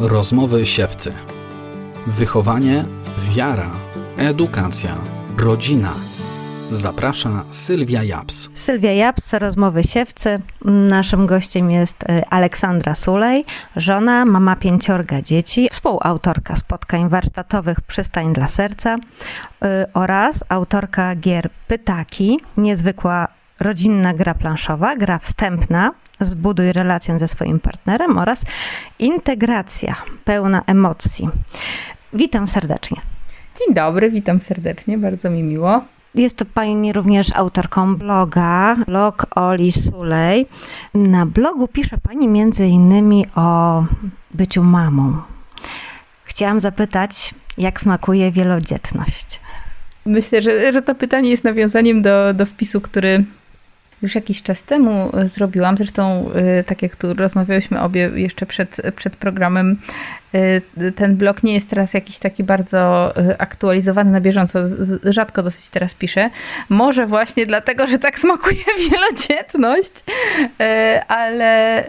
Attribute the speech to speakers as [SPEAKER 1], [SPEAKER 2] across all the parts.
[SPEAKER 1] Rozmowy siewcy. Wychowanie, wiara, edukacja, rodzina. Zaprasza Sylwia Japs.
[SPEAKER 2] Sylwia Japs, Rozmowy siewcy. Naszym gościem jest y, Aleksandra Sulej, żona, mama pięciorga dzieci, współautorka spotkań warsztatowych Przystań dla Serca y, oraz autorka gier Pytaki, niezwykła rodzinna gra planszowa, gra wstępna, zbuduj relację ze swoim partnerem oraz integracja pełna emocji. Witam serdecznie.
[SPEAKER 3] Dzień dobry, witam serdecznie, bardzo mi miło.
[SPEAKER 2] Jest to pani również autorką bloga, blog Oli Sulej. Na blogu pisze pani między innymi o byciu mamą. Chciałam zapytać, jak smakuje wielodzietność?
[SPEAKER 3] Myślę, że, że to pytanie jest nawiązaniem do, do wpisu, który już jakiś czas temu zrobiłam. Zresztą, y, tak jak tu rozmawiałyśmy obie jeszcze przed, przed programem, y, ten blog nie jest teraz jakiś taki bardzo aktualizowany na bieżąco. Rzadko dosyć teraz piszę. Może właśnie dlatego, że tak smakuje wielodzietność, ale,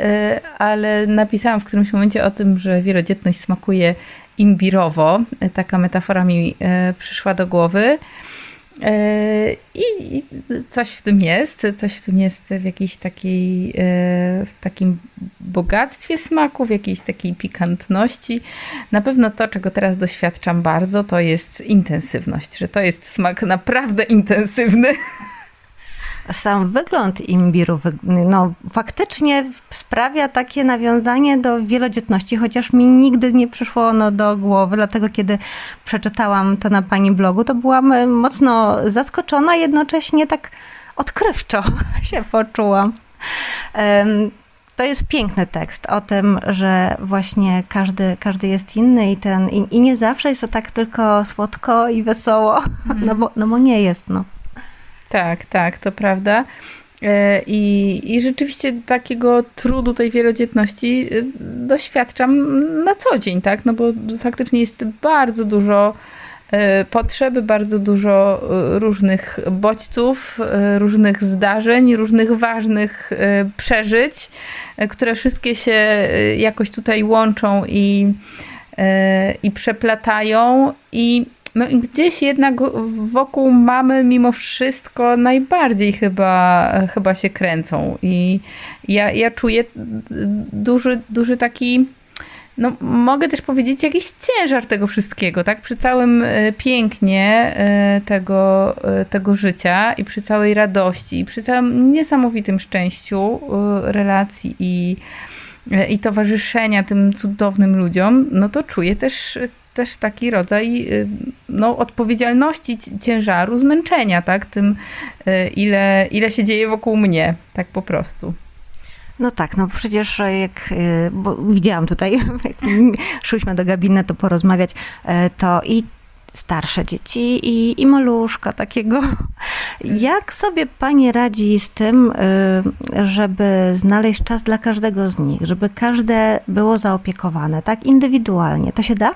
[SPEAKER 3] ale napisałam w którymś momencie o tym, że wielodzietność smakuje imbirowo. Taka metafora mi przyszła do głowy. E, I coś w tym jest, coś w tym jest w jakiejś takiej, e, w takim bogactwie smaku, w jakiejś takiej pikantności. Na pewno to, czego teraz doświadczam bardzo, to jest intensywność, że to jest smak naprawdę intensywny.
[SPEAKER 2] sam wygląd imbiru no, faktycznie sprawia takie nawiązanie do wielodzietności, chociaż mi nigdy nie przyszło ono do głowy, dlatego kiedy przeczytałam to na pani blogu, to byłam mocno zaskoczona, jednocześnie tak odkrywczo się poczułam. To jest piękny tekst o tym, że właśnie każdy, każdy jest inny i, ten, i, i nie zawsze jest to tak tylko słodko i wesoło, mm. no, bo, no bo nie jest. No.
[SPEAKER 3] Tak, tak, to prawda. E, I, I rzeczywiście takiego trudu tej wielodzietności e, doświadczam na co dzień, tak? No bo faktycznie jest bardzo dużo e, potrzeby, bardzo dużo różnych bodźców, różnych zdarzeń, różnych ważnych przeżyć, które wszystkie się jakoś tutaj łączą i, i przeplatają i no gdzieś jednak wokół mamy mimo wszystko najbardziej chyba, chyba się kręcą. I ja, ja czuję duży, duży taki no, mogę też powiedzieć, jakiś ciężar tego wszystkiego, tak? Przy całym e, pięknie e, tego, e, tego życia i przy całej radości, i przy całym niesamowitym szczęściu relacji i, i towarzyszenia tym cudownym ludziom, no to czuję też też taki rodzaj y, no, odpowiedzialności, ciężaru, zmęczenia, tak? Tym, y, ile, ile się dzieje wokół mnie, tak po prostu.
[SPEAKER 2] No tak, no przecież jak y, bo widziałam tutaj, jak szłyśmy do gabinetu porozmawiać, to i starsze dzieci i, i maluszka takiego. Jak sobie pani radzi z tym, żeby znaleźć czas dla każdego z nich, żeby każde było zaopiekowane, tak indywidualnie? To się da?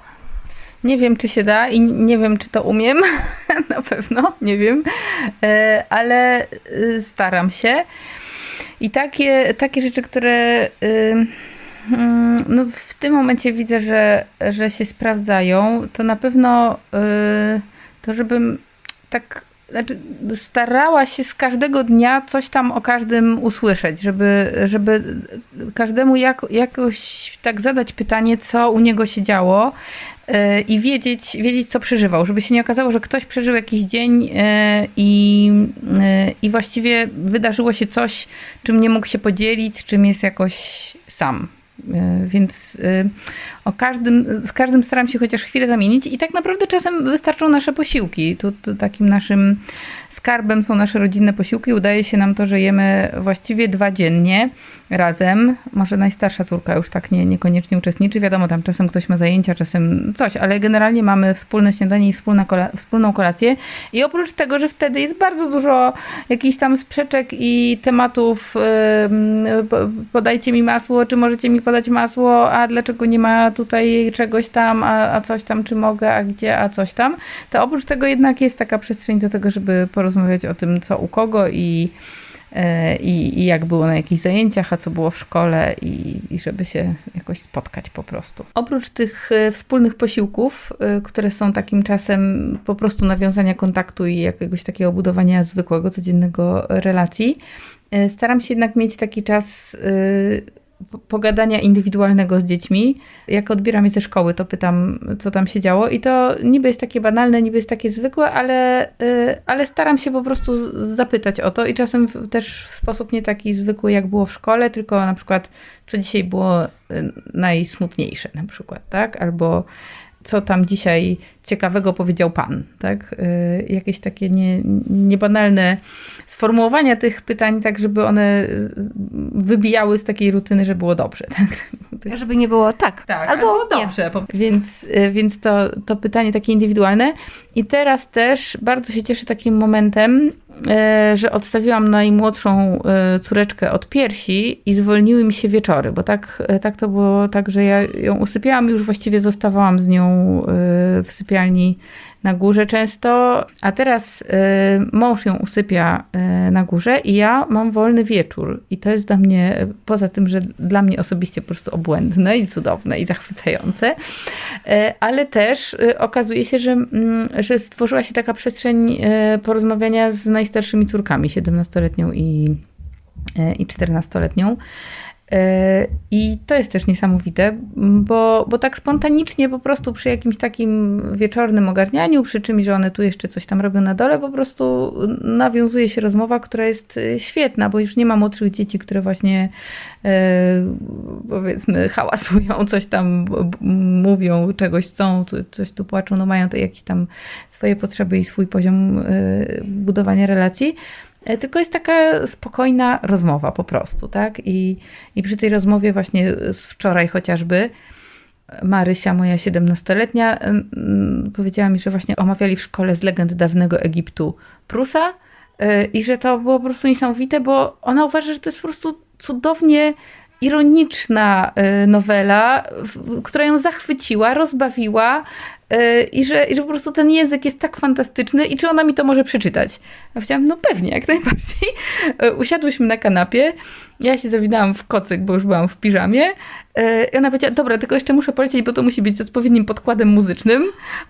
[SPEAKER 3] Nie wiem, czy się da i nie wiem, czy to umiem. Na pewno, nie wiem, e, ale y, staram się. I takie, takie rzeczy, które y, mm, no w tym momencie widzę, że, że się sprawdzają, to na pewno y, to, żebym tak znaczy, starała się z każdego dnia coś tam o każdym usłyszeć, żeby, żeby każdemu jak, jakoś tak zadać pytanie, co u niego się działo yy, i wiedzieć, wiedzieć, co przeżywał, żeby się nie okazało, że ktoś przeżył jakiś dzień yy, i, yy, i właściwie wydarzyło się coś, czym nie mógł się podzielić, czym jest jakoś sam. Więc o każdym, z każdym staram się chociaż chwilę zamienić i tak naprawdę czasem wystarczą nasze posiłki. Tu, tu takim naszym skarbem są nasze rodzinne posiłki. Udaje się nam to, że jemy właściwie dwa dziennie razem. Może najstarsza córka już tak nie, niekoniecznie uczestniczy. Wiadomo, tam czasem ktoś ma zajęcia, czasem coś, ale generalnie mamy wspólne śniadanie i wspólna kola wspólną kolację. I oprócz tego, że wtedy jest bardzo dużo jakichś tam sprzeczek i tematów yy, podajcie mi masło, czy możecie mi podać masło, a dlaczego nie ma tutaj czegoś tam, a, a coś tam, czy mogę, a gdzie, a coś tam, to oprócz tego jednak jest taka przestrzeń do tego, żeby porozmawiać o tym, co u kogo i e, i, i jak było na jakichś zajęciach, a co było w szkole i, i żeby się jakoś spotkać po prostu. Oprócz tych e, wspólnych posiłków, e, które są takim czasem po prostu nawiązania kontaktu i jakiegoś takiego budowania zwykłego, codziennego relacji, staram się jednak mieć taki czas pogadania indywidualnego z dziećmi. Jak odbieram je ze szkoły, to pytam, co tam się działo. I to niby jest takie banalne, niby jest takie zwykłe, ale, y, ale staram się po prostu zapytać o to. I czasem też w sposób nie taki zwykły, jak było w szkole, tylko na przykład, co dzisiaj było y, najsmutniejsze, na przykład, tak? Albo co tam dzisiaj ciekawego powiedział Pan, tak? Y, jakieś takie nie, niebanalne sformułowania tych pytań, tak żeby one wybijały z takiej rutyny, że było dobrze, tak?
[SPEAKER 2] Żeby nie było tak,
[SPEAKER 3] tak albo, albo dobrze. Nie. Więc, y, więc to, to pytanie takie indywidualne. I teraz też bardzo się cieszę takim momentem, y, że odstawiłam najmłodszą córeczkę od piersi i zwolniły mi się wieczory, bo tak, tak to było tak, że ja ją usypiałam i już właściwie zostawałam z nią w sypialni na górze często, a teraz y, mąż ją usypia y, na górze i ja mam wolny wieczór. I to jest dla mnie, poza tym, że dla mnie osobiście po prostu obłędne i cudowne i zachwycające, y, ale też okazuje się, że, mm, że stworzyła się taka przestrzeń porozmawiania z najstarszymi córkami, 17-letnią i, i 14-letnią. E, I to jest też niesamowite, bo, bo tak spontanicznie po prostu przy jakimś takim wieczornym ogarnianiu, przy czymś, że one tu jeszcze coś tam robią na dole, po prostu nawiązuje się rozmowa, która jest e, świetna, bo już nie ma młodszych dzieci, które właśnie e, powiedzmy hałasują, coś tam mówią, czegoś chcą, coś tu płaczą, no mają to jakieś tam swoje potrzeby i swój poziom budowania relacji tylko jest taka spokojna rozmowa po prostu, tak? I, i przy tej rozmowie właśnie z wczoraj chociażby Marysia, moja 17-letnia, powiedziała mi, że właśnie omawiali w szkole z legend dawnego Egiptu Prusa e, i że to było po prostu niesamowite, bo ona uważa, że to jest po prostu cudownie ironiczna e, nowela, która ją zachwyciła, rozbawiła, E, i że, i że po prostu ten język jest tak fantastyczny i czy ona mi to może przeczytać. Ja powiedziałam, no pewnie, jak najbardziej. E, usiadłyśmy na kanapie, ja się zawinęłam w kocyk, bo już byłam w piżamie e, i ona powiedziała, dobra, tylko jeszcze muszę polecieć, bo to musi być z odpowiednim podkładem muzycznym,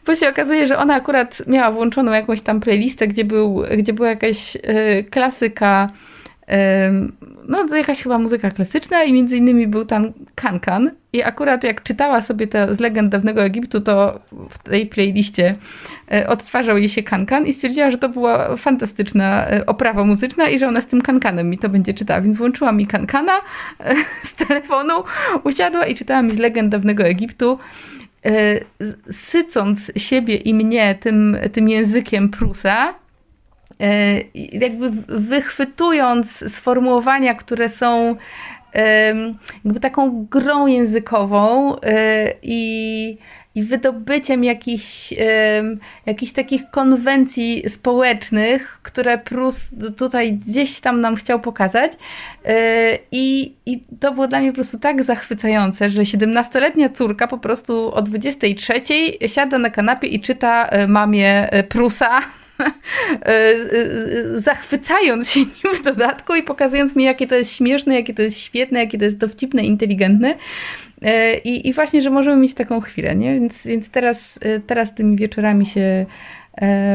[SPEAKER 3] bo się okazuje, że ona akurat miała włączoną jakąś tam playlistę, gdzie, był, gdzie była jakaś klasyka no to jakaś chyba muzyka klasyczna i między innymi był tam Kankan. I akurat jak czytała sobie to z legend dawnego Egiptu, to w tej playliście e, odtwarzał jej się Kankan i stwierdziła, że to była fantastyczna e, oprawa muzyczna i że ona z tym Kankanem mi to będzie czytała, więc włączyła mi Kankana e, z telefonu, usiadła i czytała mi z legend dawnego Egiptu sycąc siebie i mnie tym, tym językiem Prusa, jakby wychwytując sformułowania, które są jakby taką grą językową e, i, i wydobyciem jakichś, jakichś takich konwencji społecznych, które Prus tutaj gdzieś tam nam chciał pokazać. E, I, I to było dla mnie po prostu tak zachwycające, że 17-letnia córka po prostu o 23 siada na kanapie i czyta mamie Prusa zachwycając się nim w dodatku i pokazując mi, jakie to jest śmieszne, jakie to jest świetne, jakie to jest dowcipne, inteligentne. E, I, i właśnie, że możemy mieć taką chwilę, nie? Więc, więc teraz, teraz tymi wieczorami się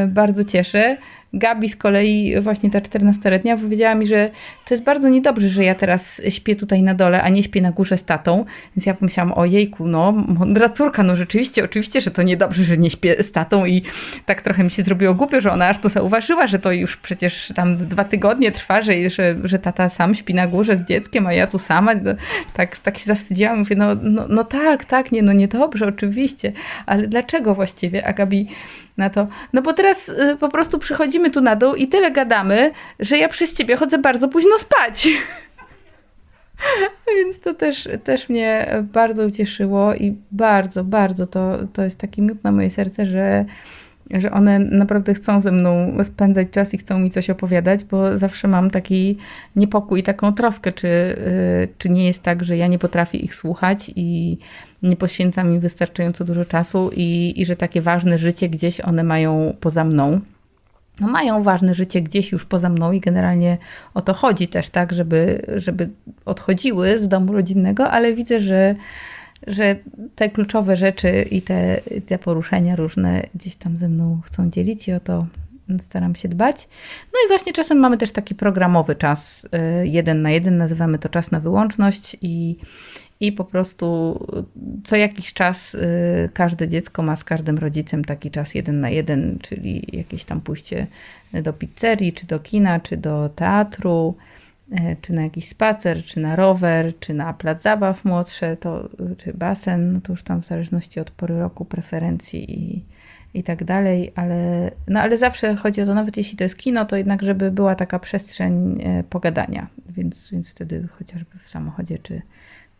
[SPEAKER 3] bardzo cieszę. Gabi z kolei, właśnie ta 14-letnia, powiedziała mi, że to jest bardzo niedobrze, że ja teraz śpię tutaj na dole, a nie śpię na górze z tatą. Więc ja pomyślałam, o jejku, no mądra córka, no rzeczywiście, oczywiście, że to niedobrze, że nie śpię z tatą i tak trochę mi się zrobiło głupio, że ona aż to zauważyła, że to już przecież tam dwa tygodnie trwa, że, że, że tata sam śpi na górze z dzieckiem, a ja tu sama. No, tak, tak się zawstydziłam, mówię, no, no, no tak, tak, nie, no niedobrze, oczywiście, ale dlaczego właściwie? A Gabi na to. No bo teraz y, po prostu przychodzimy tu na dół i tyle gadamy, że ja przez ciebie chodzę bardzo późno spać. Więc to też, też mnie bardzo ucieszyło i bardzo, bardzo to, to jest taki miód na moje serce, że że one naprawdę chcą ze mną spędzać czas i chcą mi coś opowiadać, bo zawsze mam taki niepokój, taką troskę, czy, y, czy nie jest tak, że ja nie potrafię ich słuchać i nie poświęcam im wystarczająco dużo czasu i, i że takie ważne życie gdzieś one mają poza mną. no mają ważne życie gdzieś już poza mną i generalnie o to chodzi też, tak, żeby, żeby odchodziły z domu rodzinnego, ale widzę, że, że te kluczowe rzeczy i te, te poruszenia różne gdzieś tam ze mną chcą dzielić i o to staram się dbać. No i właśnie czasem mamy też taki programowy czas y, jeden na jeden, nazywamy to czas na wyłączność i, i po prostu co jakiś czas y, każde dziecko ma z każdym rodzicem taki czas jeden na jeden, czyli jakieś tam pójście do pizzerii, czy do kina, czy do teatru, czy na jakiś spacer, czy na rower, czy na plac zabaw młodsze, to, czy basen, no to już tam w zależności od pory roku, preferencji i, i tak dalej, ale, no ale zawsze chodzi o to, nawet jeśli to jest kino, to jednak, żeby była taka przestrzeń e, pogadania, więc, więc wtedy chociażby w samochodzie, czy,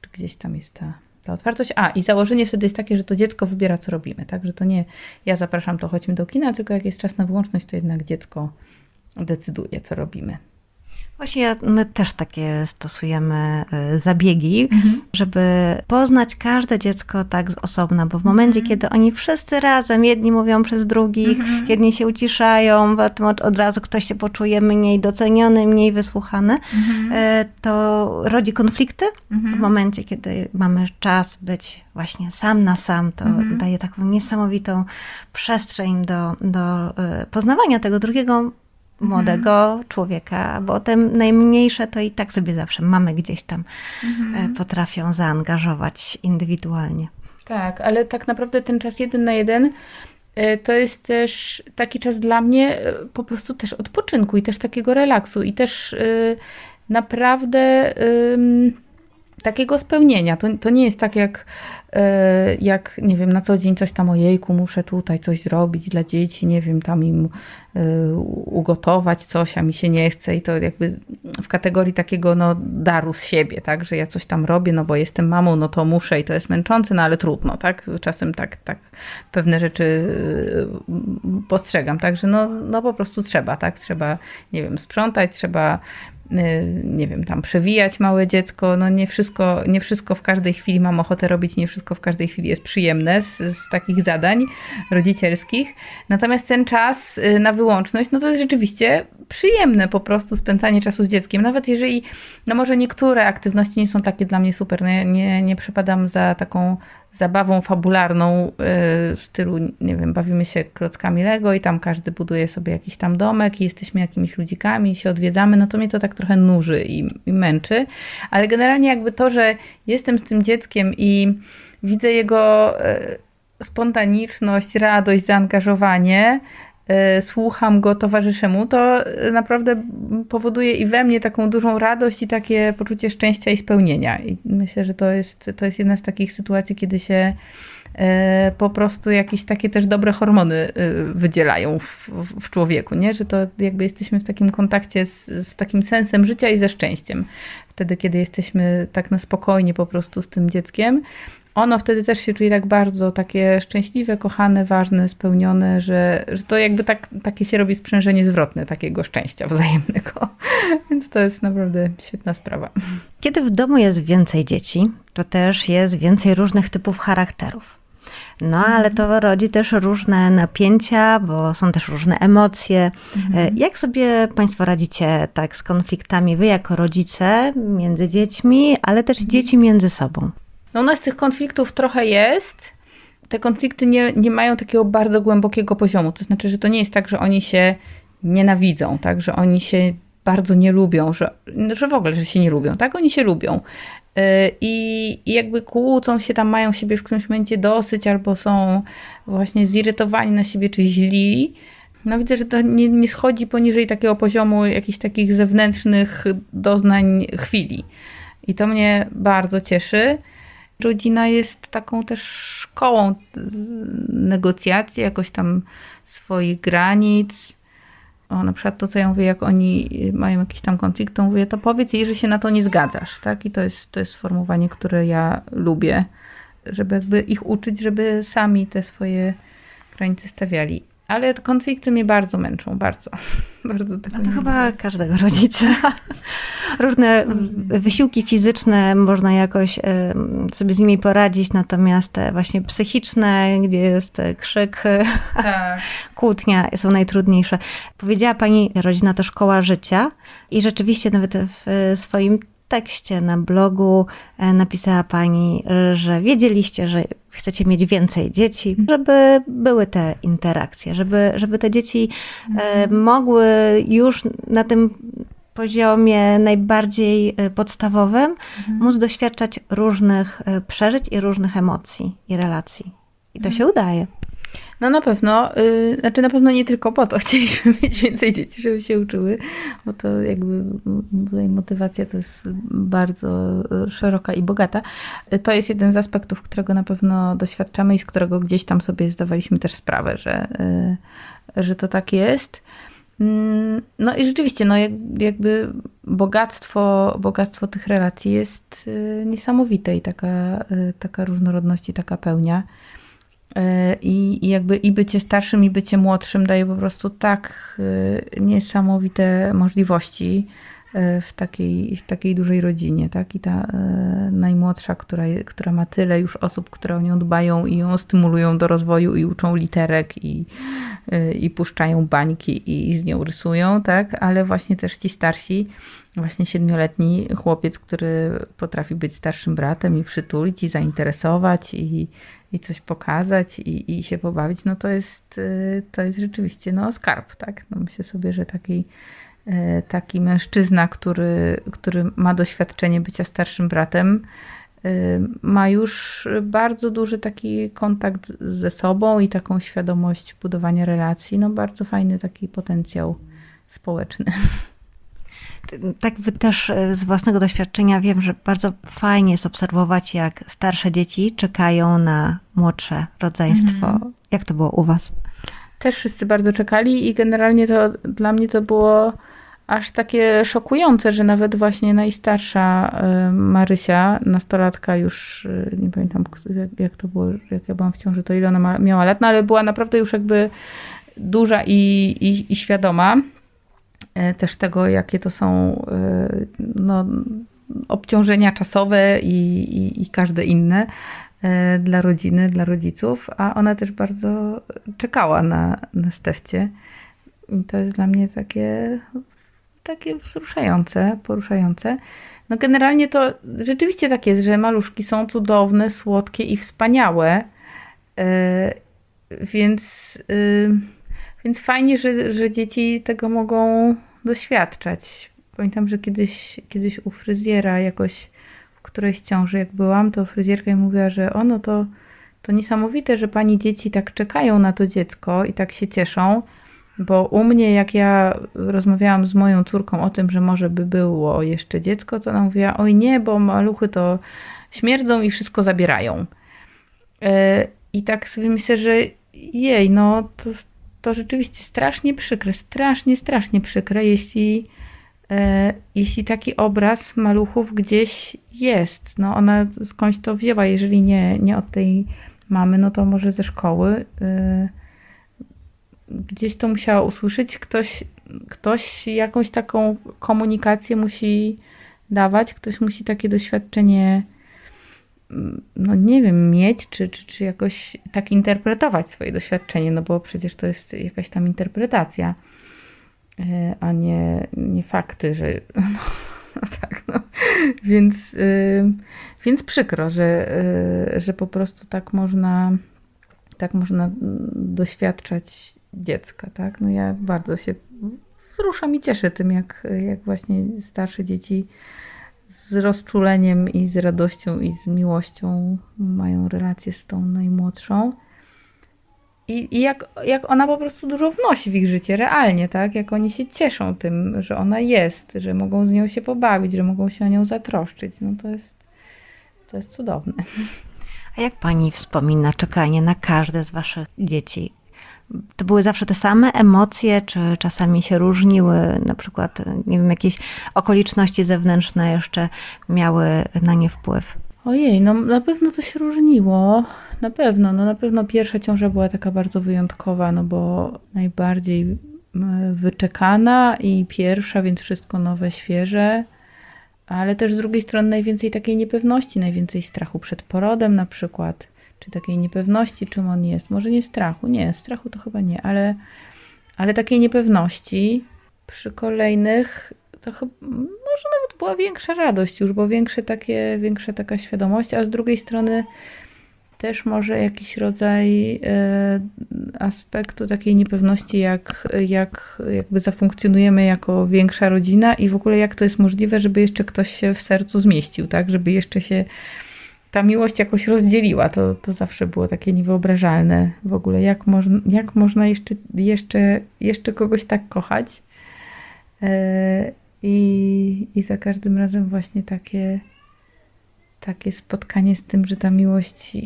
[SPEAKER 3] czy gdzieś tam jest ta, ta otwartość. A, i założenie wtedy jest takie, że to dziecko wybiera, co robimy, tak, że to nie ja zapraszam, to chodźmy do kina, tylko jak jest czas na wyłączność, to jednak dziecko decyduje, co robimy.
[SPEAKER 2] Właśnie my też takie stosujemy y, zabiegi, mhm. żeby poznać każde dziecko tak z osobna, bo w momencie, mhm. kiedy oni wszyscy razem, jedni mówią przez drugich, mhm. jedni się uciszają, potem od, od razu ktoś się poczuje mniej doceniony, mniej wysłuchany, mhm. y, to rodzi konflikty. Mhm. W momencie, kiedy mamy czas być właśnie sam na sam, to mhm. daje taką niesamowitą przestrzeń do, do y, poznawania tego drugiego młodego mhm. człowieka, bo te najmniejsze to i tak sobie zawsze mamy gdzieś tam mhm. E, potrafią zaangażować indywidualnie.
[SPEAKER 3] Tak, ale tak naprawdę ten czas jeden na jeden e, to jest też taki czas dla mnie e, po prostu też odpoczynku i też takiego relaksu i też naprawdę takiego spełnienia. To, to nie jest tak jak, e, jak, nie wiem, na co dzień coś tam o jejku, muszę tutaj coś zrobić dla dzieci, nie wiem, tam im e, ugotować coś, a mi się nie chce. I to jakby w kategorii takiego no, daru z siebie, tak, że ja coś tam robię, no bo jestem mamą, no to muszę i to jest męczące, no ale trudno, tak, czasem tak, tak pewne rzeczy e, postrzegam, także no, no po prostu trzeba, tak, trzeba, nie wiem, sprzątać, trzeba nie wiem, tam przewijać małe dziecko. No nie wszystko, nie wszystko w każdej chwili mam ochotę robić, nie wszystko w każdej chwili jest przyjemne z, z takich zadań rodzicielskich. Natomiast ten czas y, na wyłączność, no to jest rzeczywiście przyjemne po prostu spędzanie czasu z dzieckiem. Nawet jeżeli, no może niektóre aktywności nie są takie dla mnie super, no ja nie, nie przypadam za taką zabawą fabularną y, w stylu, nie wiem, bawimy się klockami Lego i tam każdy buduje sobie jakiś tam domek i jesteśmy jakimiś ludzikami i się odwiedzamy, no to mnie to tak trochę nuży i, i męczy. Ale generalnie jakby to, że jestem z tym dzieckiem i widzę jego y, spontaniczność, radość, zaangażowanie, Y, słucham go, towarzyszę mu, to naprawdę powoduje i we mnie taką dużą radość i takie poczucie szczęścia i spełnienia. I myślę, że to jest, to jest jedna z takich sytuacji, kiedy się po prostu jakieś takie też dobre hormony y, wydzielają w, w, człowieku, nie? że to jakby jesteśmy w takim kontakcie z, z takim sensem życia i ze szczęściem. Wtedy, kiedy jesteśmy tak na spokojnie po prostu z tym dzieckiem, ono wtedy też się czuje tak bardzo takie szczęśliwe, kochane, ważne, spełnione, że, że to jakby tak, takie się robi sprzężenie zwrotne takiego szczęścia wzajemnego. Więc to jest naprawdę świetna sprawa.
[SPEAKER 2] Kiedy w domu jest więcej dzieci, to też jest więcej różnych typów charakterów. No, ale to rodzi też różne napięcia, bo są też różne emocje. Mhm. Jak sobie Państwo radzicie tak z konfliktami, Wy jako rodzice między dziećmi, ale też dzieci między sobą?
[SPEAKER 3] No u nas tych konfliktów trochę jest. Te konflikty nie, nie mają takiego bardzo głębokiego poziomu. To znaczy, że to nie jest tak, że oni się nienawidzą, tak, że oni się bardzo nie lubią, że, że w ogóle, że się nie lubią, tak? Oni się lubią. I, I jakby kłócą się tam, mają siebie w którymś momencie dosyć, albo są właśnie zirytowani na siebie, czy źli. No widzę, że to nie, nie schodzi poniżej takiego poziomu jakichś takich zewnętrznych doznań chwili. I to mnie bardzo cieszy. Rodzina jest taką też szkołą y, negocjacji, jakoś tam swoich granic. O, na przykład to, co ja mówię, jak oni mają jakiś tam konflikt, to mówię, to powiedz jej, że się na to nie zgadzasz, tak? I to jest, to jest sformułowanie, które ja lubię, żeby jakby ich uczyć, żeby sami te swoje granice stawiali. Ale konflikty mnie bardzo męczą, bardzo. bardzo
[SPEAKER 2] no to chyba każdego rodzica. Różne mhm. wysiłki fizyczne można jakoś sobie z nimi poradzić, natomiast te właśnie psychiczne, gdzie jest krzyk, tak. kłótnia są najtrudniejsze. Powiedziała Pani, rodzina to szkoła życia i rzeczywiście nawet w swoim tekście na blogu e, napisała Pani, że wiedzieliście, że chcecie mieć więcej dzieci, żeby były te interakcje, żeby, żeby te dzieci e, mhm. mogły już na tym poziomie najbardziej e, podstawowym mhm. móc doświadczać różnych przeżyć i różnych emocji i relacji. I to mhm. się udaje.
[SPEAKER 3] No na pewno, yy, znaczy na pewno nie tylko po to chcieliśmy mieć więcej dzieci, żeby się uczyły, bo to jakby tutaj motywacja to jest bardzo y, szeroka i bogata. To jest jeden z aspektów, którego na pewno doświadczamy i z którego gdzieś tam sobie zdawaliśmy też sprawę, że, yy, że to tak jest. Mm, no i rzeczywiście, no jakby bogactwo, bogactwo tych relacji jest y, niesamowite i taka, y, taka różnorodność i taka pełnia. I, I, jakby i bycie starszym, i bycie młodszym daje po prostu tak y, niesamowite możliwości y, w takiej, w takiej dużej rodzinie, tak? I ta y, najmłodsza, która, która ma tyle już osób, które o nią dbają i ją stymulują do rozwoju i uczą literek i, i puszczają bańki i, i z nią rysują, tak? Ale właśnie też ci starsi, właśnie siedmioletni chłopiec, który potrafi być starszym bratem i przytulić i zainteresować i, i coś pokazać i, i się pobawić, no to jest, y, to jest rzeczywiście no, skarb, tak? No myślę sobie, że taki, y, taki mężczyzna, który, który ma doświadczenie bycia starszym bratem, y, ma już bardzo duży taki kontakt ze sobą i taką świadomość budowania relacji, no bardzo fajny taki potencjał społeczny.
[SPEAKER 2] tak też e, z własnego doświadczenia wiem, że bardzo fajnie jest obserwować, jak starsze dzieci czekają na młodsze rodzeństwo. Mhm. Jak to było u Was?
[SPEAKER 3] Też wszyscy bardzo czekali i generalnie to dla mnie to było aż takie szokujące, że nawet właśnie najstarsza e, Marysia, nastolatka już, e, nie pamiętam jak to było, jak ja byłam w ciąży, to ile ona miała lat, no ale była naprawdę już jakby duża i, i, i świadoma też tego, jakie to są e, no, obciążenia czasowe i, i, i każde inne e, dla rodziny, dla rodziców, a ona też bardzo czekała na, na Stefcie. I to jest dla mnie takie, takie wzruszające, poruszające. No generalnie to rzeczywiście tak jest, że maluszki są cudowne, słodkie i wspaniałe. Więc więc fajnie, że, że dzieci tego mogą doświadczać. Pamiętam, że kiedyś, kiedyś u fryzjera jakoś w którejś ciąży jak byłam, to fryzjerka mi mówiła, że ono to, to niesamowite, że pani dzieci tak czekają na to dziecko i tak się cieszą, bo u mnie jak ja rozmawiałam z moją córką o tym, że może by było jeszcze dziecko, to ona mówiła, oj nie, bo maluchy to śmierdzą i wszystko zabierają. E, I tak sobie myślę, że jej, no to to rzeczywiście strasznie przykre, strasznie, strasznie przykre, jeśli, e, jeśli taki obraz maluchów gdzieś jest. No ona skądś to wzięła, jeżeli nie, nie od tej mamy, no to może ze szkoły. E, gdzieś to musiała usłyszeć, ktoś, ktoś jakąś taką komunikację musi dawać, ktoś musi takie doświadczenie no nie wiem, mieć, czy, czy, czy jakoś tak interpretować swoje doświadczenie, no bo przecież to jest jakaś tam interpretacja, e, a nie, nie fakty, że no, no tak, no. Więc, yy, więc przykro, że, yy, że po prostu tak można, tak można doświadczać dziecka, tak? No ja bardzo się wzruszam i cieszę tym, jak, jak właśnie starsze dzieci z rozczuleniem i z radością i z miłością mają relację z tą najmłodszą. I, I, jak, jak ona po prostu dużo wnosi w ich życie, realnie, tak? Jak oni się cieszą tym, że ona jest, że mogą z nią się pobawić, że mogą się o nią zatroszczyć, no to jest, to jest cudowne.
[SPEAKER 2] A jak pani wspomina czekanie na każde z waszych dzieci? To były zawsze te same emocje, czy czasami się różniły, na przykład, nie wiem, jakieś okoliczności zewnętrzne jeszcze miały na nie wpływ?
[SPEAKER 3] Ojej, no na pewno to się różniło. na pewno. No na pewno pierwsza ciąża była taka bardzo wyjątkowa, no bo najbardziej wyczekana i pierwsza, więc wszystko nowe, świeże. Ale też z drugiej strony najwięcej takiej niepewności, najwięcej strachu przed porodem na przykład, czy takiej niepewności, czym on jest. Może nie strachu, nie, strachu to chyba nie, ale, ale takiej niepewności przy kolejnych to chyba, może nawet była większa radość już, bo większe takie, większa taka świadomość, a z drugiej strony też może jakiś rodzaj e, aspektu takiej niepewności, jak, jak jakby zafunkcjonujemy jako większa rodzina i w ogóle jak to jest możliwe, żeby jeszcze ktoś się w sercu zmieścił, tak? Żeby jeszcze się ta miłość jakoś rozdzieliła. To, to zawsze było takie niewyobrażalne w ogóle. Jak, moż, jak można jeszcze, jeszcze, jeszcze kogoś tak kochać? E, i, I za każdym razem właśnie takie, takie spotkanie z tym, że ta miłość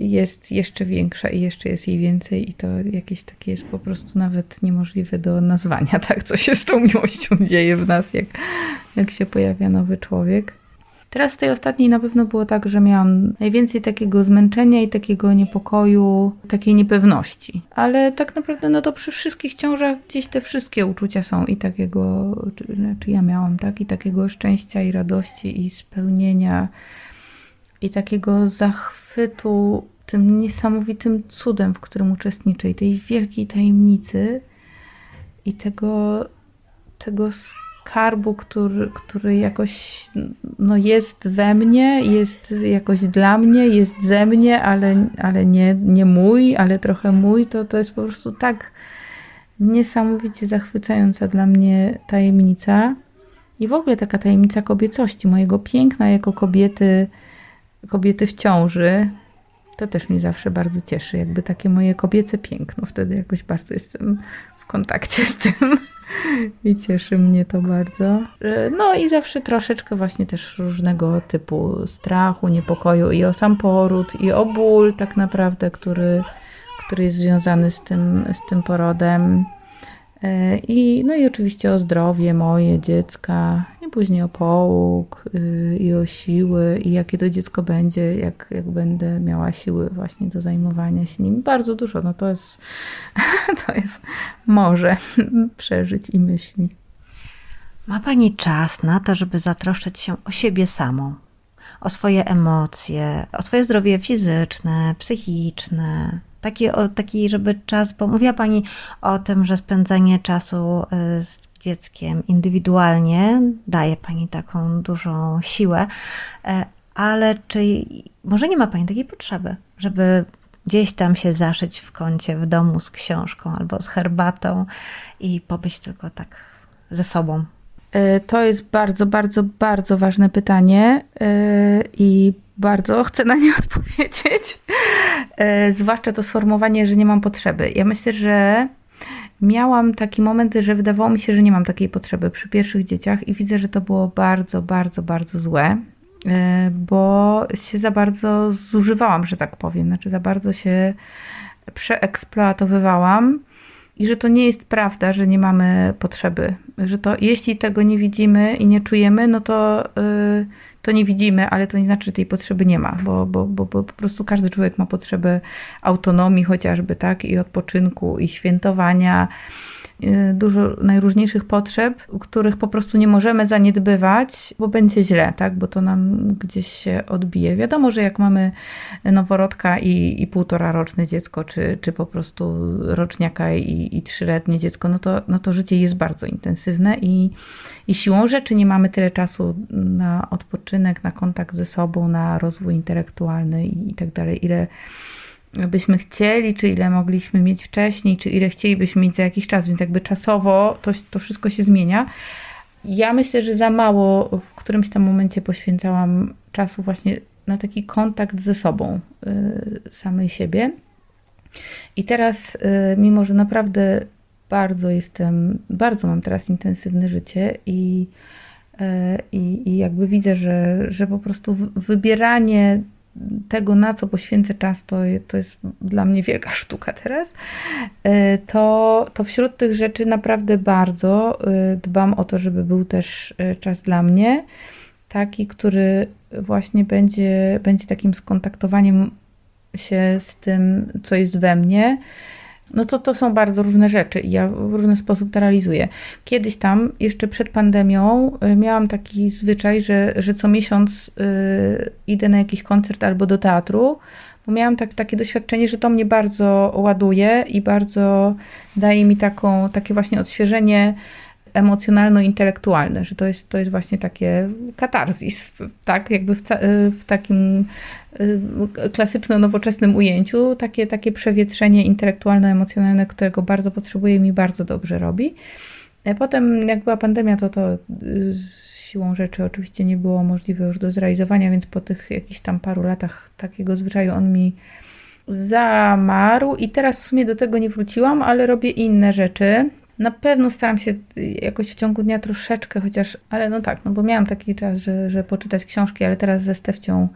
[SPEAKER 3] jest jeszcze większa i jeszcze jest jej więcej i to jakieś takie jest po prostu nawet niemożliwe do nazwania, tak, co się z tą miłością dzieje w nas, jak, jak się pojawia nowy człowiek. Teraz w tej ostatniej na pewno było tak, że miałam najwięcej takiego zmęczenia i takiego niepokoju, takiej niepewności. Ale tak naprawdę, no to przy wszystkich ciążach gdzieś te wszystkie uczucia są i takiego, czy, znaczy ja miałam, tak, i takiego szczęścia i radości i spełnienia i takiego zachwytu tym niesamowitym cudem, w którym uczestniczę i tej wielkiej tajemnicy i tego, tego skarbu, który, który jakoś no, jest we mnie, jest jakoś dla mnie, jest ze mnie, ale, ale nie, nie mój, ale trochę mój, to, to jest po prostu tak niesamowicie zachwycająca dla mnie tajemnica. I w ogóle taka tajemnica kobiecości, mojego piękna jako kobiety, kobiety w ciąży. To też mnie zawsze bardzo cieszy, jakby takie moje kobiece piękno. Wtedy jakoś bardzo jestem kontakcie z tym. I cieszy mnie to bardzo. E, no i zawsze troszeczkę właśnie też różnego typu strachu, niepokoju i o sam poród, i o ból tak naprawdę, który, który jest związany z tym, z tym porodem. E, I, no i oczywiście o zdrowie moje, dziecka, i później o połóg, y, i o siły, i jakie to dziecko będzie, jak, jak będę miała siły właśnie do zajmowania się nim. Bardzo dużo, no to jest, to jest może przeżyć i myśli.
[SPEAKER 2] Ma Pani czas na to, żeby zatroszczyć się o siebie samą, o swoje emocje, o swoje zdrowie fizyczne, psychiczne, Taki, taki, żeby czas, bo mówiła Pani o tym, że spędzanie czasu y, z dzieckiem indywidualnie daje Pani taką dużą siłę, e, ale czy może nie ma Pani takiej potrzeby, żeby gdzieś tam się zaszyć w kącie w domu z książką albo z herbatą i pobyć tylko tak ze sobą?
[SPEAKER 3] E, to jest bardzo, bardzo, bardzo ważne pytanie e, i bardzo chcę na nie odpowiedzieć. E, zwłaszcza to sformułowanie, że nie mam potrzeby. Ja myślę, że miałam taki moment, że wydawało mi się, że nie mam takiej potrzeby przy pierwszych dzieciach i widzę, że to było bardzo, bardzo, bardzo złe, bo się za bardzo zużywałam, że tak powiem. Znaczy, za bardzo się przeeksploatowywałam i że to nie jest prawda, że nie mamy potrzeby, że to jeśli tego nie widzimy i nie czujemy, no to, yy, to nie widzimy, ale to nie znaczy, że tej potrzeby nie ma, bo, bo, bo, bo po prostu każdy człowiek ma potrzebę autonomii chociażby, tak, i odpoczynku, i świętowania, dużo najróżniejszych potrzeb, których po prostu nie możemy zaniedbywać, bo będzie źle, tak? bo to nam gdzieś się odbije. Wiadomo, że jak mamy noworodka i, i półtora roczne dziecko, czy, czy po prostu roczniaka i, i trzyletnie dziecko, no to, no to życie jest bardzo intensywne i, i siłą rzeczy nie mamy tyle czasu na odpoczynek, na kontakt ze sobą, na rozwój intelektualny i, i tak dalej, ile byśmy chcieli, czy ile mogliśmy mieć wcześniej, czy ile chcielibyśmy mieć za jakiś czas, więc jakby czasowo to, to wszystko się zmienia. Ja myślę, że za mało w którymś tam momencie poświęcałam czasu właśnie na taki kontakt ze sobą, y, samej siebie. I teraz, y, mimo że naprawdę bardzo jestem, bardzo mam teraz intensywne życie i, y, i, i jakby widzę, że, że po prostu wybieranie tego, na co poświęcę czas, to, to jest dla mnie wielka sztuka teraz, e, to, to wśród tych rzeczy naprawdę bardzo e, dbam o to, żeby był też e, czas dla mnie, taki, który właśnie będzie, będzie takim skontaktowaniem się z tym, co jest we mnie, no to to są bardzo różne rzeczy i ja w różny sposób to realizuję. Kiedyś tam, jeszcze przed pandemią, y, miałam taki zwyczaj, że, że co miesiąc yy, idę na jakiś koncert albo do teatru, bo miałam tak, takie doświadczenie, że to mnie bardzo ładuje i bardzo daje mi taką, takie właśnie odświeżenie emocjonalno-intelektualne, że to jest, to jest właśnie takie katarzis, tak, jakby w, w takim y, klasyczno-nowoczesnym ujęciu, takie, takie przewietrzenie intelektualno-emocjonalne, którego bardzo potrzebuję i mi bardzo dobrze robi. E, potem, jak była pandemia, to to z siłą rzeczy oczywiście nie było możliwe już do zrealizowania, więc po tych jakichś tam paru latach takiego zwyczaju on mi zamarł i teraz w sumie do tego nie wróciłam, ale robię inne rzeczy. Na pewno staram się jakoś w ciągu dnia troszeczkę, chociaż, ale no tak, no bo miałam taki czas, że, że poczytać książki, ale teraz ze Stefcią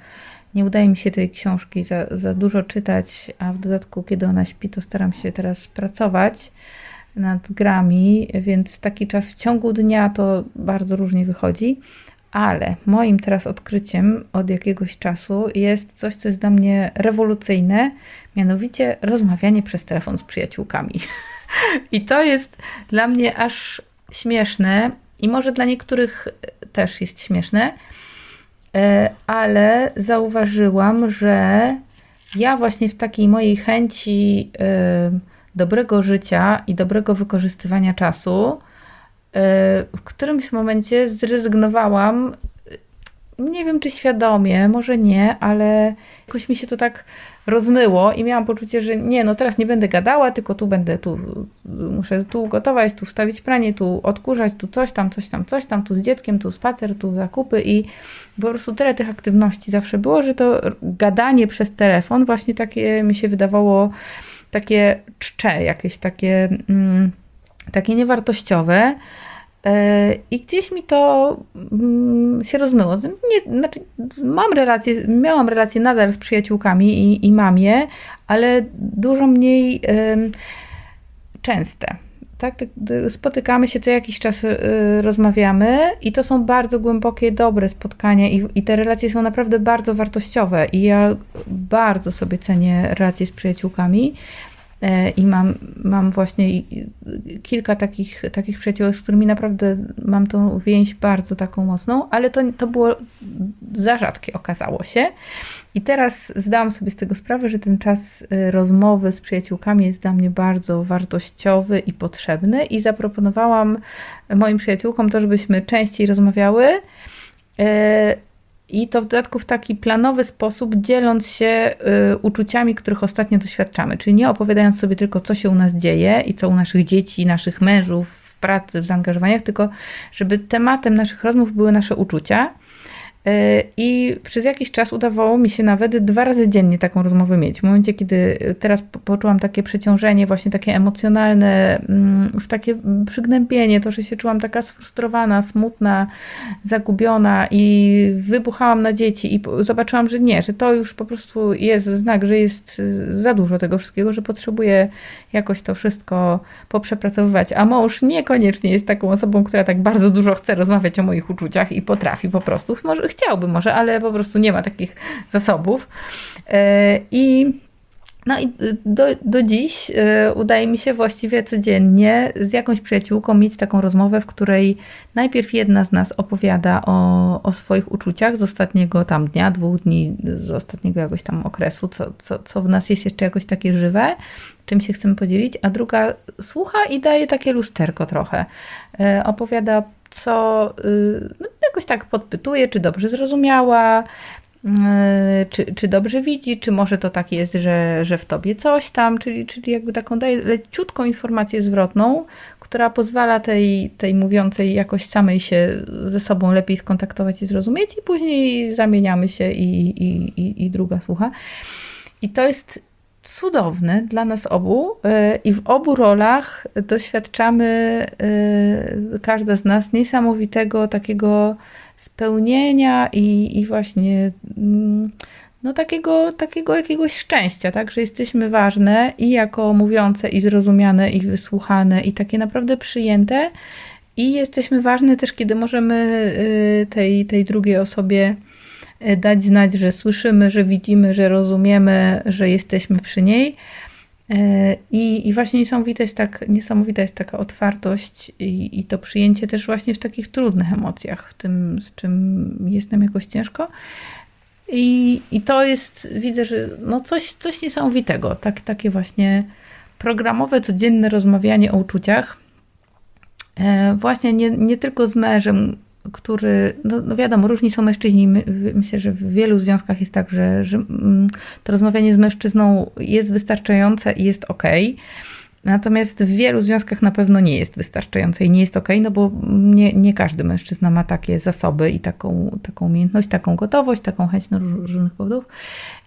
[SPEAKER 3] nie udaje mi się tej książki za, za dużo czytać, a w dodatku, kiedy ona śpi, to staram się teraz pracować nad grami, więc taki czas w ciągu dnia to bardzo różnie wychodzi. Ale moim teraz odkryciem od jakiegoś czasu jest coś, co jest dla mnie rewolucyjne, mianowicie rozmawianie przez telefon z przyjaciółkami. I to jest dla mnie aż śmieszne i może dla niektórych też jest śmieszne, e, ale zauważyłam, że ja właśnie w takiej mojej chęci e, dobrego życia i dobrego wykorzystywania czasu, e, w którymś momencie zrezygnowałam nie wiem czy świadomie, może nie, ale jakoś mi się to tak rozmyło i miałam poczucie, że nie, no teraz nie będę gadała, tylko tu będę, tu muszę tu gotować, tu wstawić pranie, tu odkurzać, tu coś tam, coś tam, coś tam, tu z dzieckiem, tu spacer, tu zakupy i po prostu tyle tych aktywności zawsze było, że to gadanie przez telefon właśnie takie mi się wydawało takie czcze, jakieś takie, mm, takie niewartościowe. E, I gdzieś mi to mm, się rozmyło. Nie, znaczy, mam relacje, miałam relacje nadal z przyjaciółkami i, i mam je, ale dużo mniej częste. Tak, spotykamy się co jakiś czas, y, rozmawiamy i to są bardzo głębokie, dobre spotkania i, i te relacje są naprawdę bardzo wartościowe i ja bardzo sobie cenię relacje z przyjaciółkami, E, I mam, mam właśnie kilka takich, takich przyjaciół, z którymi naprawdę mam tą więź bardzo taką mocną, ale to, to było za rzadkie, okazało się. I teraz zdałam sobie z tego sprawę, że ten czas e, rozmowy z przyjaciółkami jest dla mnie bardzo wartościowy i potrzebny, i zaproponowałam moim przyjaciółkom to, żebyśmy częściej rozmawiały. I to w dodatku w taki planowy sposób, dzieląc się y, uczuciami, których ostatnio doświadczamy. Czyli nie opowiadając sobie tylko, co się u nas dzieje i co u naszych dzieci, naszych mężów w pracy, w zaangażowaniach, tylko żeby tematem naszych rozmów były nasze uczucia I przez jakiś czas udawało mi się nawet dwa razy dziennie taką rozmowę mieć. W momencie, kiedy teraz poczułam takie przeciążenie, właśnie takie emocjonalne, mm, w takie przygnębienie, to, że się czułam taka sfrustrowana, smutna, zagubiona i wybuchałam na dzieci i zobaczyłam, że nie, że to już po prostu jest znak, że jest y, za dużo tego wszystkiego, że potrzebuję jakoś to wszystko poprzepracowywać. A mąż niekoniecznie jest taką osobą, która tak bardzo dużo chce rozmawiać o moich uczuciach i potrafi po prostu. Może chciałby może, ale po prostu nie ma takich zasobów. E, I no i do, do dziś e, udaje mi się właściwie codziennie z jakąś przyjaciółką mieć taką rozmowę, w której najpierw jedna z nas opowiada o, o swoich uczuciach z ostatniego tam dnia, dwóch dni, z ostatniego jakoś tam okresu, co, co, co w nas jest jeszcze jakoś takie żywe, czym się chcemy podzielić, a druga słucha i daje takie lusterko trochę. E, opowiada co y, no, jakoś tak podpytuje, czy dobrze zrozumiała, y, czy, czy dobrze widzi, czy może to tak jest, że, że w tobie coś tam, czyli, czyli jakby taką daje leciutką informację zwrotną, która pozwala tej, tej mówiącej jakoś samej się ze sobą lepiej skontaktować i zrozumieć, i później zamieniamy się i, i, i, i druga słucha. I to jest cudowny dla nas obu y, i w obu rolach doświadczamy, y, każda z nas, niesamowitego takiego spełnienia i, i właśnie mm, no takiego, takiego jakiegoś szczęścia, tak, że jesteśmy ważne i jako mówiące i zrozumiane i wysłuchane i takie naprawdę przyjęte. I jesteśmy ważne też, kiedy możemy y, tej, tej drugiej osobie dać znać, że słyszymy, że widzimy, że rozumiemy, że jesteśmy przy niej. I, I właśnie niesamowita jest, tak, niesamowita jest taka otwartość i, i to przyjęcie też właśnie w takich trudnych emocjach, w tym, z czym jest nam jakoś ciężko. I, i to jest, widzę, że no coś, coś niesamowitego. Tak, takie właśnie programowe, codzienne rozmawianie o uczuciach. E, właśnie nie, nie tylko z mężem, który, no, no wiadomo, różni są mężczyźni. My, myślę, że w wielu związkach jest tak, że, że mm, to rozmawianie z mężczyzną jest wystarczające i jest ok. Natomiast w wielu związkach na pewno nie jest wystarczające i nie jest ok, no bo nie, nie każdy mężczyzna ma takie zasoby i taką, taką umiejętność, taką gotowość, taką chęć na różnych powodów.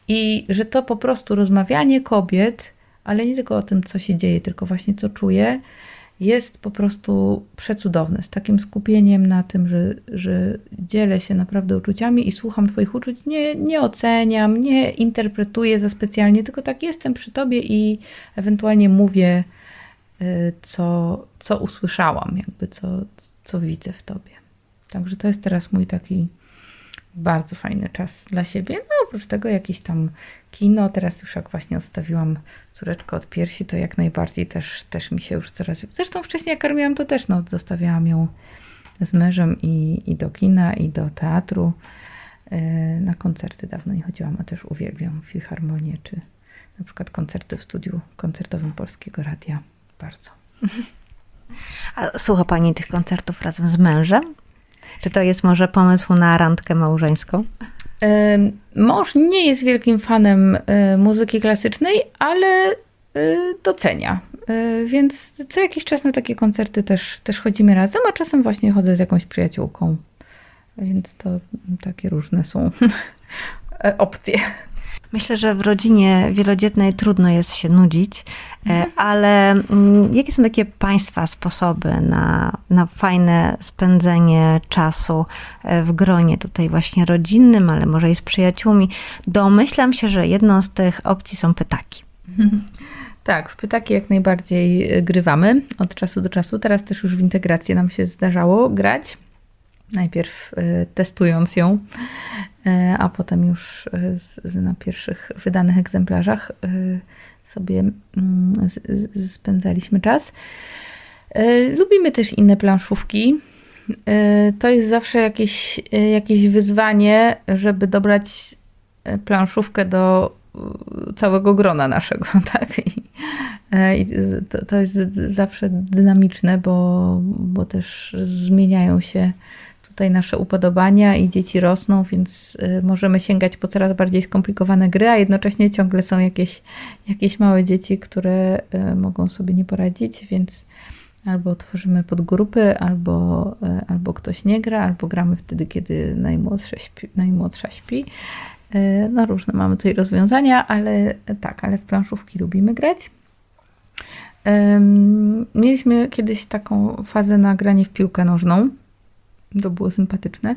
[SPEAKER 3] I że to po prostu rozmawianie kobiet, ale nie tylko o tym, co się dzieje, tylko właśnie co czuje, jest po prostu przecudowne. Z takim skupieniem na tym, że, że dzielę się naprawdę uczuciami i słucham Twoich uczuć. Nie, nie oceniam, nie interpretuję za specjalnie, tylko tak jestem przy Tobie i ewentualnie mówię, y, co, co usłyszałam, jakby co, co widzę w Tobie. Także to jest teraz mój taki bardzo fajny czas dla siebie. No oprócz tego jakieś tam kino. Teraz już jak właśnie odstawiłam córeczkę od piersi, to jak najbardziej też, też mi się już coraz... Zresztą wcześniej jak karmiłam, to też no, zostawiałam ją z mężem i, i do kina, i do teatru. E, na koncerty dawno nie chodziłam, a też uwielbiam filharmonię, czy na przykład koncerty w studiu koncertowym Polskiego Radia. Bardzo.
[SPEAKER 2] A słucha Pani tych koncertów razem z mężem? Czy to jest może pomysł na randkę małżeńską?
[SPEAKER 3] Mąż nie jest wielkim fanem e, muzyki klasycznej, ale e, docenia. E, więc co jakiś czas na takie koncerty też, też chodzimy razem, a czasem właśnie chodzę z jakąś przyjaciółką. Więc to takie różne są opcje.
[SPEAKER 2] Myślę, że w rodzinie wielodzietnej trudno jest się nudzić, e, mhm. ale mm, jakie są takie Państwa sposoby na, na fajne spędzenie czasu e, w gronie tutaj właśnie rodzinnym, ale może i z przyjaciółmi? Domyślam się, że jedną z tych opcji są pytaki.
[SPEAKER 3] Tak, w pytaki jak najbardziej e, grywamy od czasu do czasu. Teraz też już w integrację nam się zdarzało grać. Najpierw testując ją a potem już e, z na pierwszych wydanych egzemplarzach e, sobie mm, z, z, spędzaliśmy czas. Lubimy też inne planszówki. To jest zawsze jakieś, jakieś wyzwanie, żeby dobrać planszówkę do całego grona naszego, tak? I, i to, to jest zawsze dynamiczne, bo, bo też zmieniają się tutaj nasze upodobania i dzieci rosną, więc y, możemy sięgać po coraz bardziej skomplikowane gry, a jednocześnie ciągle są jakieś, jakieś małe dzieci, które y, mogą sobie nie poradzić, więc albo tworzymy podgrupy, albo, y, albo ktoś nie gra, albo gramy wtedy, kiedy najmłodsze śpi, najmłodsza śpi. No różne mamy tutaj rozwiązania, ale tak, ale w planszówki lubimy grać. Mieliśmy kiedyś taką fazę na granie w piłkę nożną. To było sympatyczne.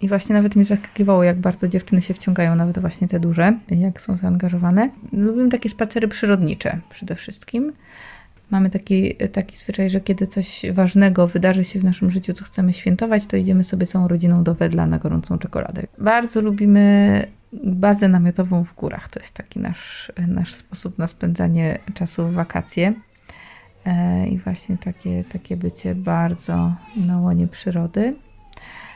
[SPEAKER 3] I właśnie nawet mnie zaskakiwało, jak bardzo dziewczyny się wciągają, nawet właśnie te duże, jak są zaangażowane. Lubimy takie spacery przyrodnicze przede wszystkim. Mamy taki, taki zwyczaj, że kiedy coś ważnego wydarzy się w naszym życiu, co chcemy świętować, to idziemy sobie całą rodziną do Wedla na gorącą czekoladę. Bardzo lubimy bazę namiotową w górach. To jest taki nasz, nasz sposób na spędzanie czasu w wakacje. E, i właśnie takie, takie bycie bardzo na łonie przyrody.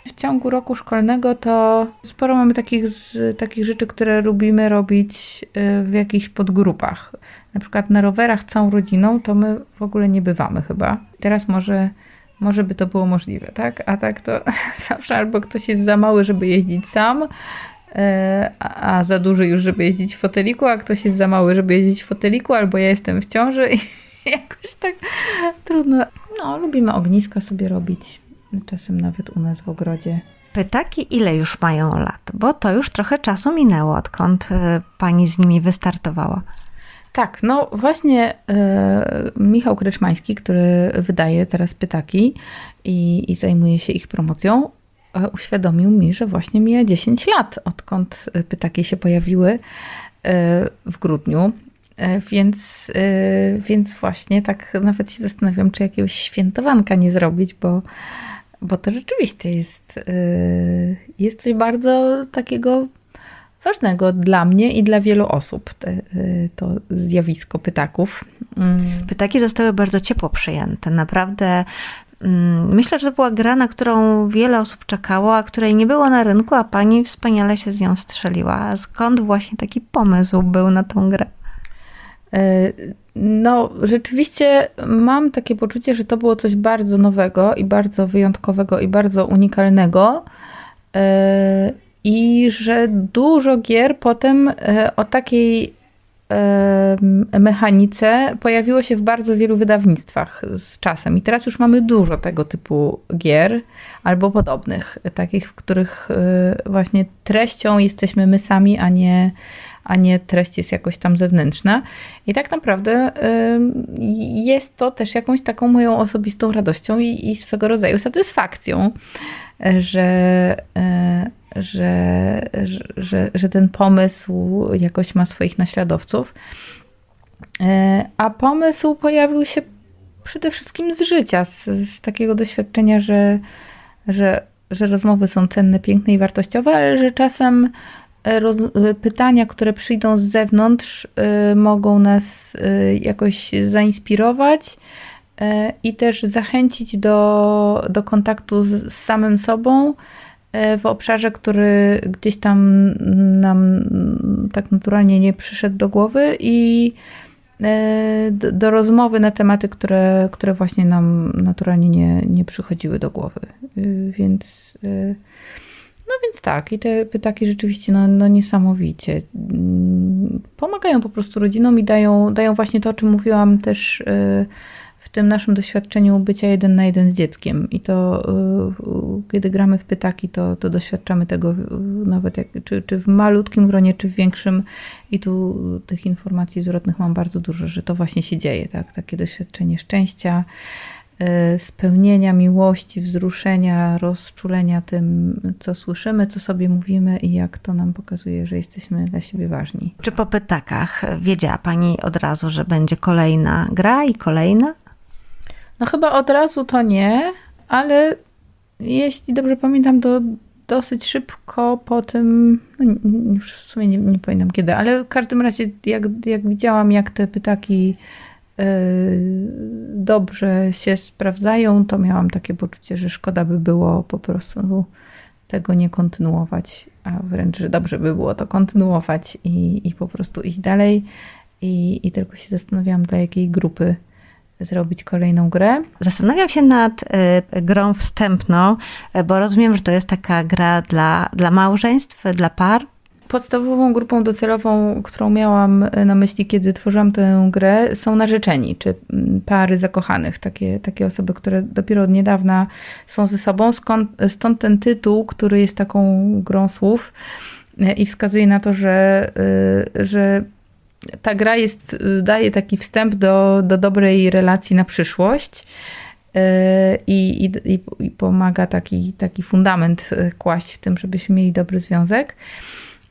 [SPEAKER 3] W ciągu roku szkolnego to sporo mamy takich, z, takich rzeczy, które lubimy robić e, w jakichś podgrupach. Na przykład na rowerach całą rodziną to my w ogóle nie bywamy chyba. Teraz może, może by to było możliwe, tak? A tak to zawsze albo ktoś jest za mały, żeby jeździć sam, e, a za duży już, żeby jeździć w foteliku, a ktoś jest za mały, żeby jeździć w foteliku, albo ja jestem w ciąży i jakoś tak trudno. No, lubimy ogniska sobie robić, czasem nawet u nas w ogrodzie.
[SPEAKER 2] Pytaki, ile już mają lat? Bo to już trochę czasu minęło, odkąd e, pani z nimi wystartowała.
[SPEAKER 3] Tak, no właśnie e, Michał Kryczmański, który wydaje teraz pytaki i, i zajmuje się ich promocją, e, uświadomił mi, że właśnie mija 10 lat, odkąd pytaki się pojawiły w grudniu. E, więc, e, więc właśnie tak nawet się zastanawiam, czy jakiegoś świętowanka nie zrobić, bo, bo to rzeczywiście jest, yy, jest coś bardzo takiego ważnego dla mnie i dla wielu osób, te, to zjawisko pytaków.
[SPEAKER 2] Mm. Pytaki zostały bardzo ciepło przyjęte. Naprawdę mm, Myślę, że to była gra, na którą wiele osób czekało, a której nie było na rynku, a pani wspaniale się z nią strzeliła. Skąd właśnie taki pomysł był na tą grę?
[SPEAKER 3] No, rzeczywiście mam takie poczucie, że to było coś bardzo nowego i bardzo wyjątkowego i bardzo unikalnego. E, I że dużo gier potem e, o takiej e, mechanice pojawiło się w bardzo wielu wydawnictwach z czasem. I teraz już mamy dużo tego typu gier albo podobnych, takich, w których właśnie treścią jesteśmy my sami, a nie a nie treść jest jakoś tam zewnętrzna. I tak naprawdę jest to też jakąś taką moją osobistą radością i, i swego rodzaju satysfakcją, że, e, że, że, że ten pomysł jakoś ma swoich naśladowców. E, a pomysł pojawił się przede wszystkim z życia, z, z takiego doświadczenia, że, że, że rozmowy są cenne, piękne i wartościowe, ale że czasem pytania, które przyjdą z zewnątrz, y, mogą nas y, jakoś zainspirować y, i też zachęcić do, do kontaktu z, samym sobą w obszarze, który gdzieś tam nam tak naturalnie nie przyszedł do głowy i do, do rozmowy na tematy, które, które właśnie nam naturalnie nie, nie przychodziły do głowy. Więc no więc tak, i te pytaki rzeczywiście no, no niesamowicie mm, pomagają po prostu rodzinom i dają, dają właśnie to, o czym mówiłam też y, w tym naszym doświadczeniu bycia jeden na jeden z dzieckiem. I to y, kiedy gramy w pytaki, to, to doświadczamy tego nawet jak, czy, czy w malutkim gronie, czy w większym. I tu tych informacji zwrotnych mam bardzo dużo, że to właśnie się dzieje, tak? Takie doświadczenie szczęścia, spełnienia, miłości, wzruszenia, rozczulenia tym, co słyszymy, co sobie mówimy i jak to nam pokazuje, że jesteśmy dla siebie ważni.
[SPEAKER 2] Czy po pytakach wiedziała Pani od razu, że będzie kolejna gra i kolejna?
[SPEAKER 3] No chyba od razu to nie, ale jeśli dobrze pamiętam, to dosyć szybko po tym, no już w sumie nie, nie pamiętam kiedy, ale w każdym razie jak, jak widziałam, jak te pytaki Y, dobrze się sprawdzają, to miałam takie poczucie, że szkoda by było po prostu tego nie kontynuować, a wręcz, że dobrze by było to kontynuować i, i po prostu iść dalej. I, I tylko się zastanawiałam, dla jakiej grupy zrobić kolejną grę.
[SPEAKER 2] Zastanawiam się nad y, grą wstępną, bo rozumiem, że to jest taka gra dla, dla małżeństw, dla par.
[SPEAKER 3] Podstawową grupą docelową, którą miałam e, na myśli, kiedy tworzyłam tę grę, są narzeczeni, czy mm, pary zakochanych, takie, takie osoby, które dopiero od niedawna są ze sobą. Skąd, stąd ten tytuł, który jest taką grą słów e, i wskazuje na to, że, e, że ta gra jest, daje taki wstęp do, do dobrej relacji na przyszłość. I, i, i pomaga taki, taki fundament kłaść w tym, żebyśmy mieli dobry związek.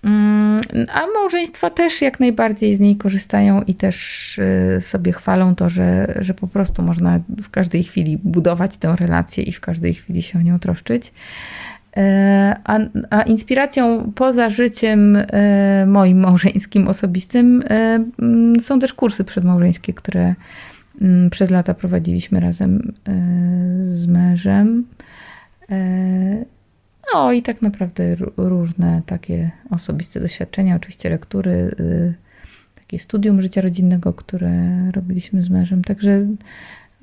[SPEAKER 3] Mm, a małżeństwa też jak najbardziej z niej korzystają i też y, sobie chwalą to, że, że po prostu można w każdej chwili budować tę relację i w każdej chwili się o nią troszczyć. E, a, a inspiracją poza życiem e, moim małżeńskim, osobistym e, mm, są też kursy przedmałżeńskie, które mm, przez lata prowadziliśmy razem z mężem. No i tak naprawdę różne takie osobiste doświadczenia, oczywiście lektury, y, takie studium życia rodzinnego, które robiliśmy z mężem. Także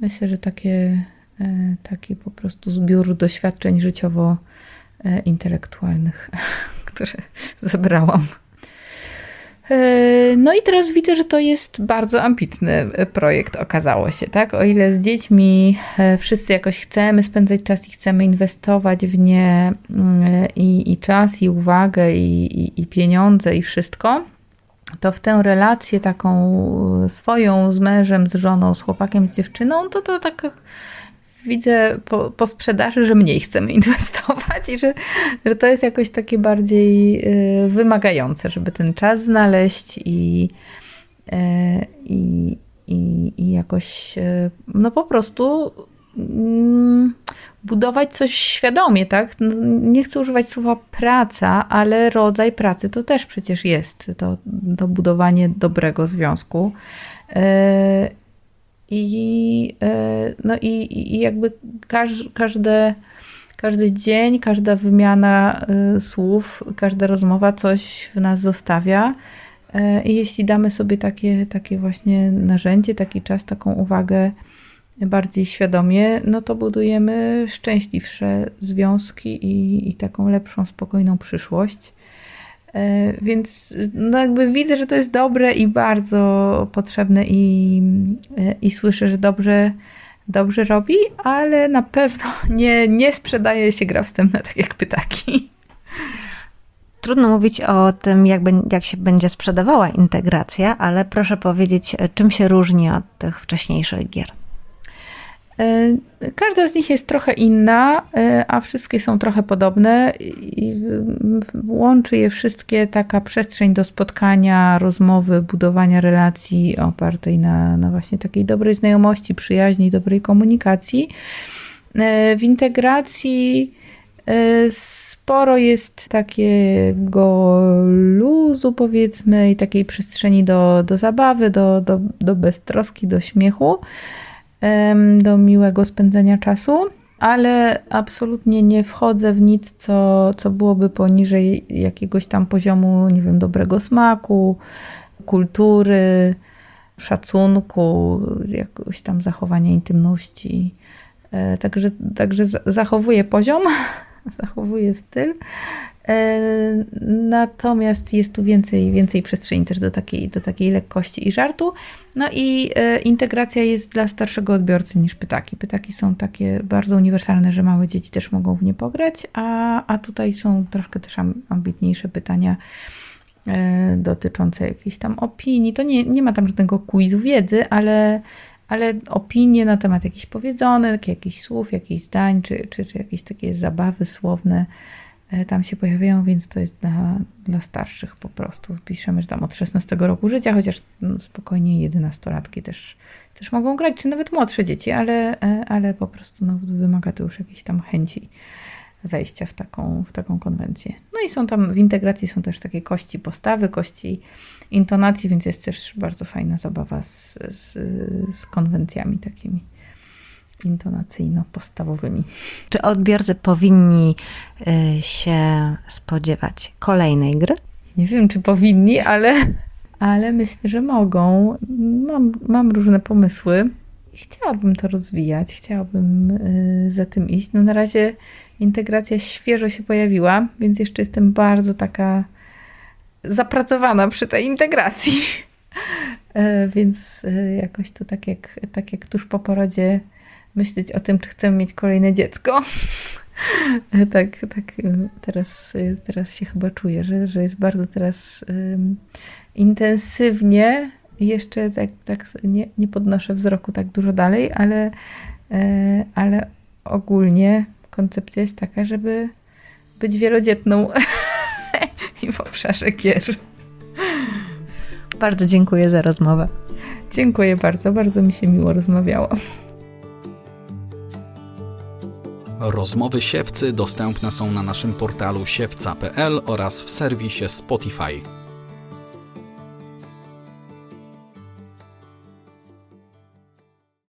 [SPEAKER 3] myślę, że takie, e, taki po prostu zbiór doświadczeń życiowo-intelektualnych, które zebrałam. E, no i teraz widzę, że to jest bardzo ambitny projekt, okazało się, tak? O ile z dziećmi e, wszyscy jakoś chcemy spędzać czas i chcemy inwestować w nie mm, i, i czas, i uwagę, i, i, i pieniądze, i wszystko, to w tę relację taką swoją z mężem, z żoną, z chłopakiem, z dziewczyną, to to tak widzę po, po sprzedaży, że mniej chcemy inwestować i że, że to jest jakoś takie bardziej y, wymagające, żeby ten czas znaleźć i, y, i, i, i jakoś y, no po prostu mm, budować coś świadomie, tak? No, nie chcę używać słowa praca, ale rodzaj pracy to też przecież jest to, to budowanie dobrego związku. E, I, e, no i, i jakby każ, każde, każdy dzień, każda wymiana e, słów, każda rozmowa coś w nas zostawia. I jeśli damy sobie takie, takie właśnie narzędzie, taki czas, taką uwagę, bardziej świadomie, no to budujemy szczęśliwsze związki i, i taką lepszą, spokojną przyszłość. E, więc no jakby widzę, że to jest dobre i bardzo potrzebne i, e, i słyszę, że dobrze, dobrze robi, ale na pewno nie, nie sprzedaje się gra wstępna tak jak pytaki.
[SPEAKER 2] Trudno mówić o tym, jak, jak się będzie sprzedawała integracja, ale proszę powiedzieć, czym się różni od tych wcześniejszych gier.
[SPEAKER 3] E, każda z nich jest trochę inna, e, a wszystkie są trochę podobne. Łączy je wszystkie taka przestrzeń do spotkania, rozmowy, budowania relacji opartej na, na właśnie takiej dobrej znajomości, przyjaźni, dobrej komunikacji. E, w integracji sporo jest takiego luzu, powiedzmy, i takiej przestrzeni do, do zabawy, do, do, do beztroski, do śmiechu do miłego spędzenia czasu, ale absolutnie nie wchodzę w nic, co, co byłoby poniżej jakiegoś tam poziomu, nie wiem, dobrego smaku, kultury, szacunku, jakoś tam zachowania intymności. E, także, także zachowuję poziom, zachowuję styl. E, natomiast jest tu więcej, więcej przestrzeni też do takiej, do takiej lekkości i żartu. No i e, integracja jest dla starszego odbiorcy niż pytaki. Pytaki są takie bardzo uniwersalne, że małe dzieci też mogą w nie pograć, a, a tutaj są troszkę też ambitniejsze pytania e, dotyczące jakiejś tam opinii. To nie, nie ma tam żadnego quizu wiedzy, ale, ale opinie na temat jakichś powiedzonek, jakichś słów, jakichś zdań, czy, czy, czy jakieś takie zabawy słowne E, tam się pojawiają, więc to jest dla, dla starszych po prostu. Piszemy, że tam od 16 roku życia, chociaż no, spokojnie 11-latki też, też mogą grać, czy nawet młodsze dzieci, ale, e, ale po prostu no, wymaga to już jakiejś tam chęci wejścia w taką, w taką konwencję. No i są tam, w integracji są też takie kości postawy, kości intonacji, więc jest też bardzo fajna zabawa z, z, z konwencjami takimi intonacyjno-postawowymi.
[SPEAKER 2] Czy odbiorcy powinni y, się spodziewać kolejnej gry?
[SPEAKER 3] Nie wiem, czy powinni, ale, ale myślę, że mogą. Mam, mam różne pomysły. Chciałabym to rozwijać, chciałabym y, za tym iść. No na razie integracja świeżo się pojawiła, więc jeszcze jestem bardzo taka zapracowana przy tej integracji. Y, więc jakoś to tak jak, tak jak tuż po porodzie myśleć o tym, czy chcemy mieć kolejne dziecko. tak, tak teraz, teraz się chyba czuję, że, że jest bardzo teraz um, intensywnie. Jeszcze tak, tak nie, nie podnoszę wzroku tak dużo dalej, ale, e, ale ogólnie koncepcja jest taka, żeby być wielodzietną i w obszarze gier.
[SPEAKER 2] Bardzo dziękuję za rozmowę.
[SPEAKER 3] Dziękuję bardzo, bardzo mi się miło rozmawiało.
[SPEAKER 1] Rozmowy siewcy dostępne są na naszym portalu siewca.pl oraz w serwisie Spotify.